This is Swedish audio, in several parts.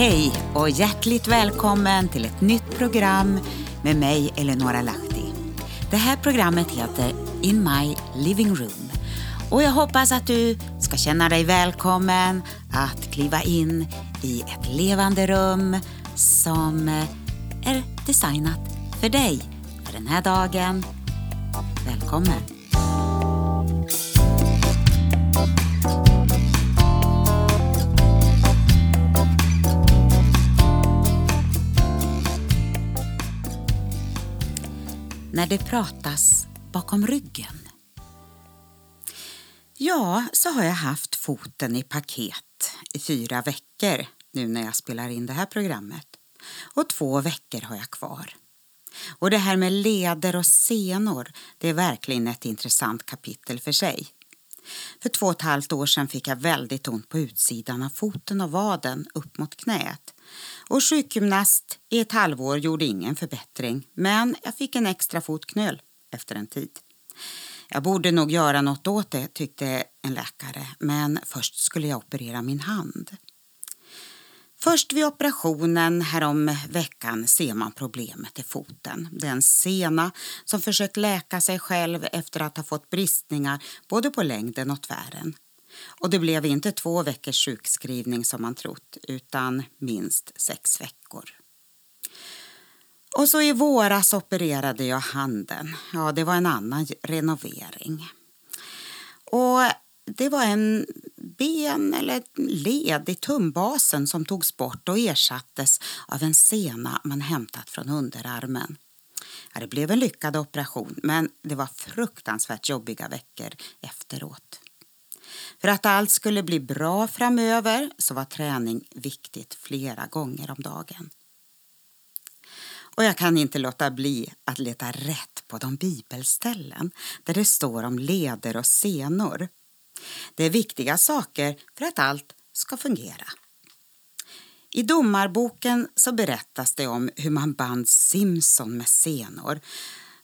Hej och hjärtligt välkommen till ett nytt program med mig Eleonora Lahti. Det här programmet heter In My Living Room och jag hoppas att du ska känna dig välkommen att kliva in i ett levande rum som är designat för dig för den här dagen. Välkommen! Det pratas bakom ryggen. Ja, så har jag haft foten i paket i fyra veckor nu när jag spelar in det här programmet. Och två veckor har jag kvar. Och det här med leder och senor, det är verkligen ett intressant kapitel för sig. För två och ett halvt år sedan fick jag väldigt ont på utsidan av foten och vaden upp mot knät. Och sjukgymnast i ett halvår gjorde ingen förbättring men jag fick en extra fotknöl efter en tid. Jag borde nog göra något åt det tyckte en läkare men först skulle jag operera min hand. Först vid operationen härom veckan ser man problemet i foten. Den sena som försökt läka sig själv efter att ha fått bristningar både på längden och tvären. Och det blev inte två veckors sjukskrivning som man trott utan minst sex veckor. Och så i våras opererade jag handen. Ja, det var en annan renovering. Och det var en ben eller led i tumbasen som togs bort och ersattes av en sena man hämtat från underarmen. Ja, det blev en lyckad operation, men det var fruktansvärt jobbiga veckor efteråt. För att allt skulle bli bra framöver så var träning viktigt flera gånger om dagen. Och jag kan inte låta bli att leta rätt på de bibelställen där det står om leder och senor. Det är viktiga saker för att allt ska fungera. I domarboken så berättas det om hur man band Simson med senor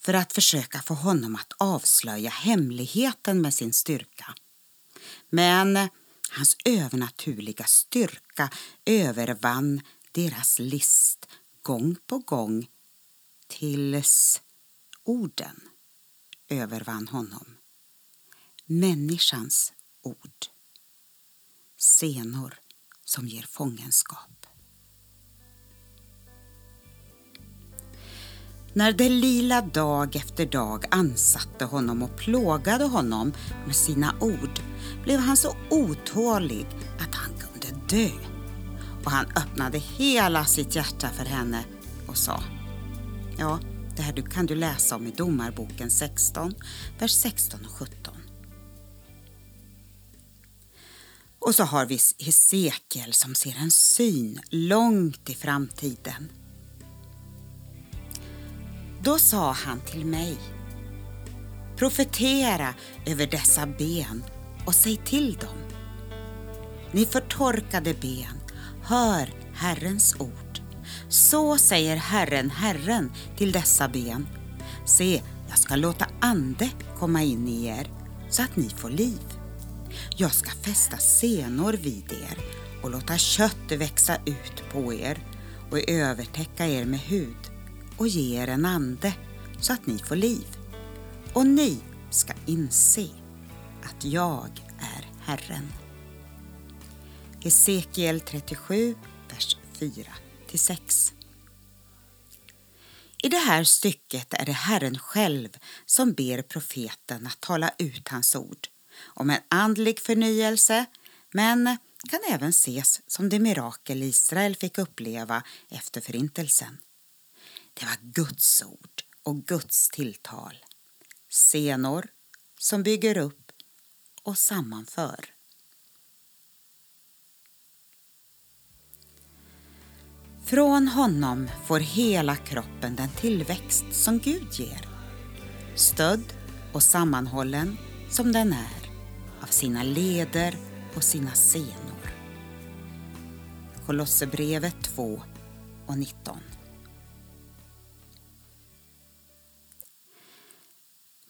för att försöka få honom att avslöja hemligheten med sin styrka. Men hans övernaturliga styrka övervann deras list gång på gång tills orden övervann honom. Människans ord. Senor som ger fångenskap. När Delila dag efter dag ansatte honom och plågade honom med sina ord blev han så otålig att han kunde dö. Och han öppnade hela sitt hjärta för henne och sa Ja, det här kan du läsa om i Domarboken 16, vers 16 och 17. Och så har vi Hesekiel som ser en syn långt i framtiden. Då sa han till mig Profetera över dessa ben och säg till dem. Ni förtorkade ben, hör Herrens ord. Så säger Herren, Herren till dessa ben. Se, jag ska låta ande komma in i er så att ni får liv. Jag ska fästa senor vid er och låta kött växa ut på er och övertäcka er med hud och ge er en ande så att ni får liv. Och ni ska inse att jag är Herren. Hesekiel 37, vers 4-6. I det här stycket är det Herren själv som ber profeten att tala ut hans ord om en andlig förnyelse men kan även ses som det mirakel Israel fick uppleva efter Förintelsen. Det var Guds ord och Guds tilltal. Senor som bygger upp och sammanför. Från honom får hela kroppen den tillväxt som Gud ger. Stödd och sammanhållen som den är av sina leder och sina senor. Kolosserbrevet 2 och 19.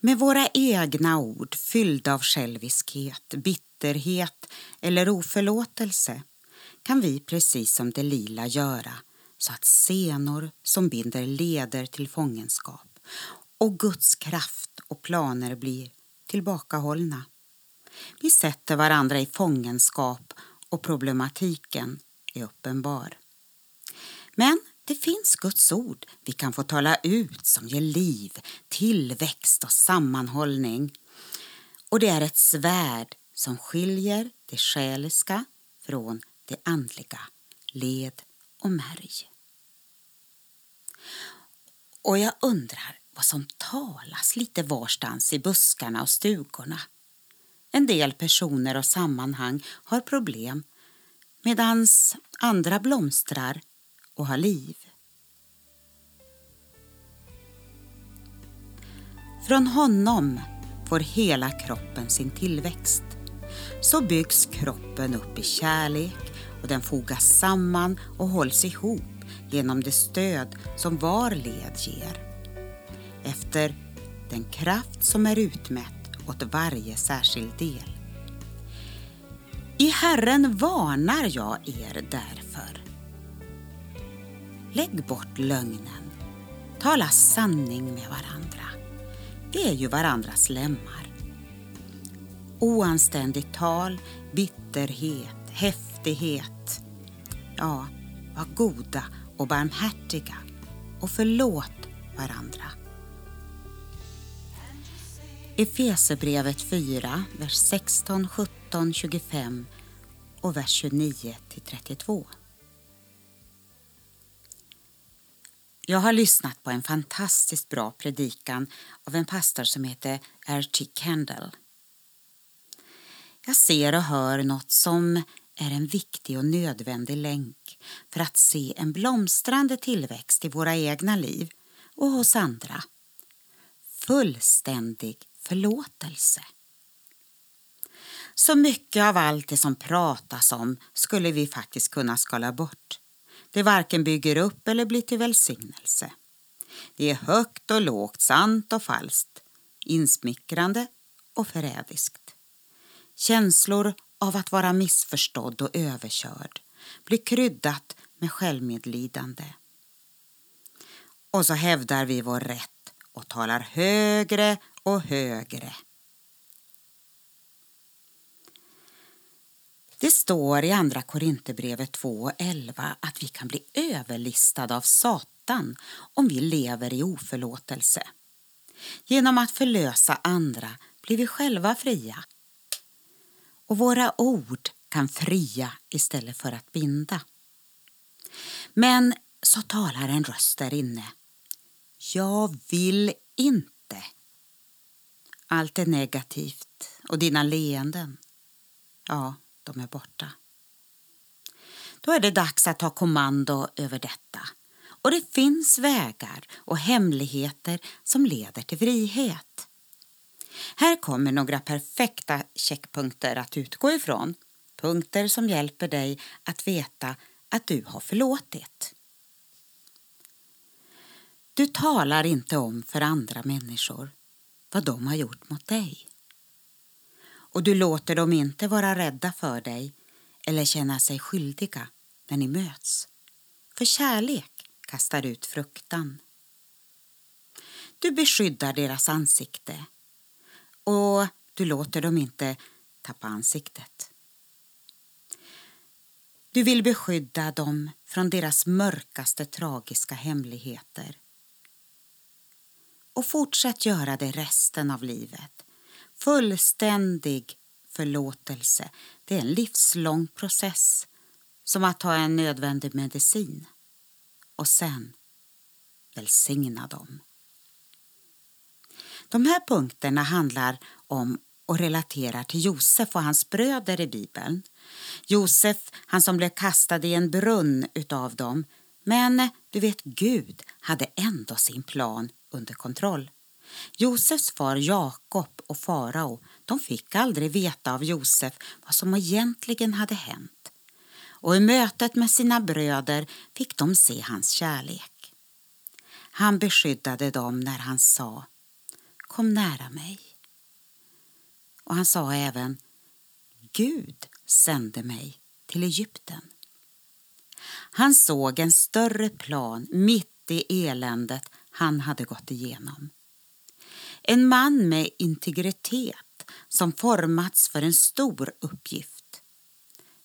Med våra egna ord fyllda av själviskhet, bitterhet eller oförlåtelse kan vi precis som det lila göra så att senor som binder leder till fångenskap och Guds kraft och planer blir tillbakahållna. Vi sätter varandra i fångenskap och problematiken är uppenbar. Men det finns Guds ord vi kan få tala ut som ger liv, tillväxt och sammanhållning. Och det är ett svärd som skiljer det själiska från det andliga, led och märg. Och jag undrar vad som talas lite varstans i buskarna och stugorna. En del personer och sammanhang har problem medan andra blomstrar och ha liv. Från honom får hela kroppen sin tillväxt. Så byggs kroppen upp i kärlek och den fogas samman och hålls ihop genom det stöd som var led ger. Efter den kraft som är utmätt åt varje särskild del. I Herren varnar jag er därför. Lägg bort lögnen. Tala sanning med varandra. Vi är ju varandras lemmar. Oanständigt tal, bitterhet, häftighet. Ja, var goda och barmhärtiga och förlåt varandra. Efesebrevet 4, vers 16, 17, 25 och vers 29 till 32. Jag har lyssnat på en fantastiskt bra predikan av en pastor som heter R.T. Kendall. Jag ser och hör något som är en viktig och nödvändig länk för att se en blomstrande tillväxt i våra egna liv och hos andra. Fullständig förlåtelse. Så mycket av allt det som pratas om skulle vi faktiskt kunna skala bort det varken bygger upp eller blir till välsignelse. Det är högt och lågt, sant och falskt, insmickrande och förrädiskt. Känslor av att vara missförstådd och överkörd blir kryddat med självmedlidande. Och så hävdar vi vår rätt och talar högre och högre. Det står i Andra Korinthierbrevet 2 och 11 att vi kan bli överlistade av Satan om vi lever i oförlåtelse. Genom att förlösa andra blir vi själva fria. Och våra ord kan fria istället för att binda. Men så talar en röst där inne. Jag vill inte. Allt är negativt och dina leenden. Ja, de är borta. Då är det dags att ta kommando över detta. Och det finns vägar och hemligheter som leder till frihet. Här kommer några perfekta checkpunkter att utgå ifrån. Punkter som hjälper dig att veta att du har förlåtit. Du talar inte om för andra människor vad de har gjort mot dig och du låter dem inte vara rädda för dig eller känna sig skyldiga när ni möts. För kärlek kastar ut fruktan. Du beskyddar deras ansikte och du låter dem inte tappa ansiktet. Du vill beskydda dem från deras mörkaste tragiska hemligheter. Och fortsätt göra det resten av livet Fullständig förlåtelse det är en livslång process som att ta en nödvändig medicin och sen välsigna dem. De här punkterna handlar om och relaterar till Josef och hans bröder i Bibeln. Josef, han som blev kastad i en brunn utav dem. Men du vet, Gud hade ändå sin plan under kontroll. Josefs far Jakob och farao de fick aldrig veta av Josef vad som egentligen hade hänt. Och i mötet med sina bröder fick de se hans kärlek. Han beskyddade dem när han sa Kom nära mig. Och han sa även Gud sände mig till Egypten. Han såg en större plan mitt i eländet han hade gått igenom. En man med integritet som formats för en stor uppgift.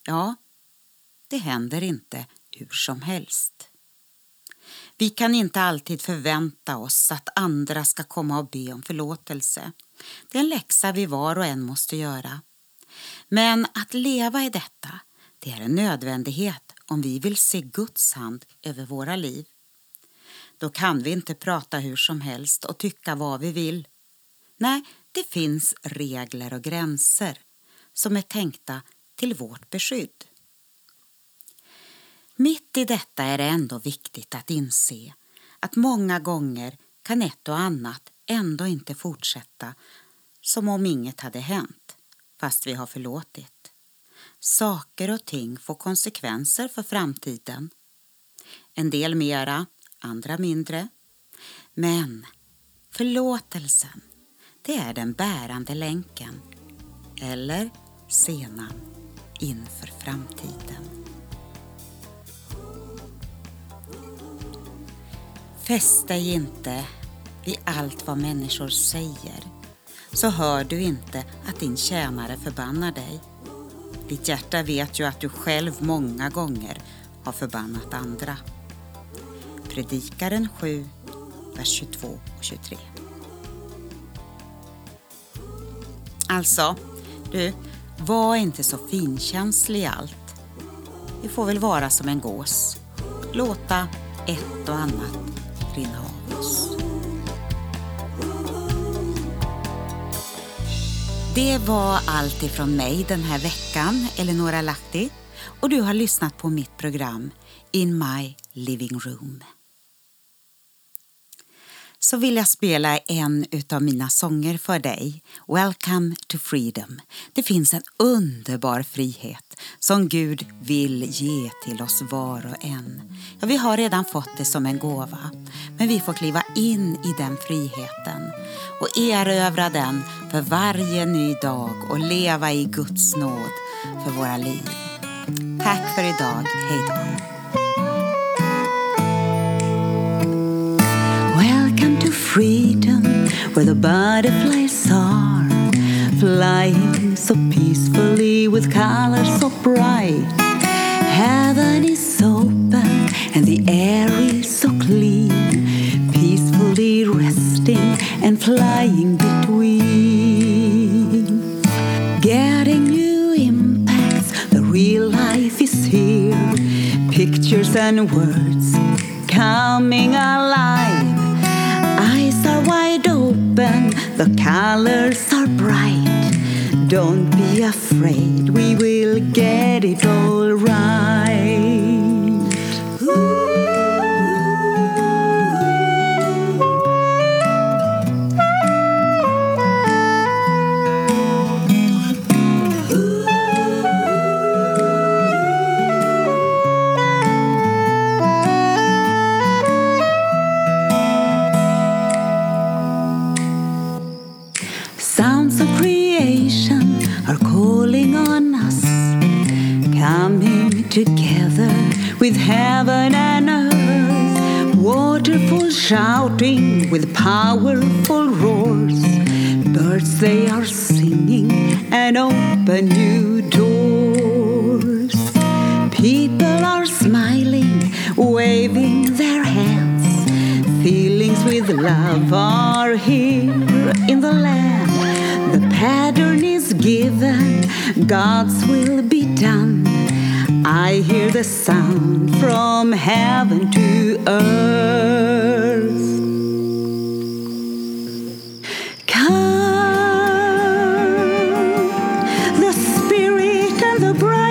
Ja, det händer inte hur som helst. Vi kan inte alltid förvänta oss att andra ska komma och be om förlåtelse. Det är en läxa vi var och en måste göra. Men att leva i detta, det är en nödvändighet om vi vill se Guds hand över våra liv. Då kan vi inte prata hur som helst och tycka vad vi vill. Nej, det finns regler och gränser som är tänkta till vårt beskydd. Mitt i detta är det ändå viktigt att inse att många gånger kan ett och annat ändå inte fortsätta som om inget hade hänt, fast vi har förlåtit. Saker och ting får konsekvenser för framtiden. En del mera, andra mindre. Men förlåtelsen, det är den bärande länken, eller senan, inför framtiden. Fäst dig inte vid allt vad människor säger så hör du inte att din tjänare förbannar dig. Ditt hjärta vet ju att du själv många gånger har förbannat andra. Predikaren 7, vers 22 och 23. Alltså, du, var inte så finkänslig i allt. Vi får väl vara som en gås. Låta ett och annat rinna av oss. Det var allt ifrån mig den här veckan, Eleonora Lahti, och du har lyssnat på mitt program In My Living Room så vill jag spela en av mina sånger för dig. Welcome to freedom. Det finns en underbar frihet som Gud vill ge till oss var och en. Ja, vi har redan fått det som en gåva, men vi får kliva in i den friheten och erövra den för varje ny dag och leva i Guds nåd för våra liv. Tack för idag. Hej då. Freedom where the butterflies are flying so peacefully with colors so bright. Heaven is open and the air is so clean, peacefully resting and flying between. Getting new impacts, the real life is here. Pictures and words coming alive open, the colors are bright. Don't be afraid, we will get it all right. together shouting with powerful roars. Birds they are singing and open new doors. People are smiling, waving their hands. Feelings with love are here in the land. The pattern is given, God's will be done. I hear the sound from heaven to earth. the bright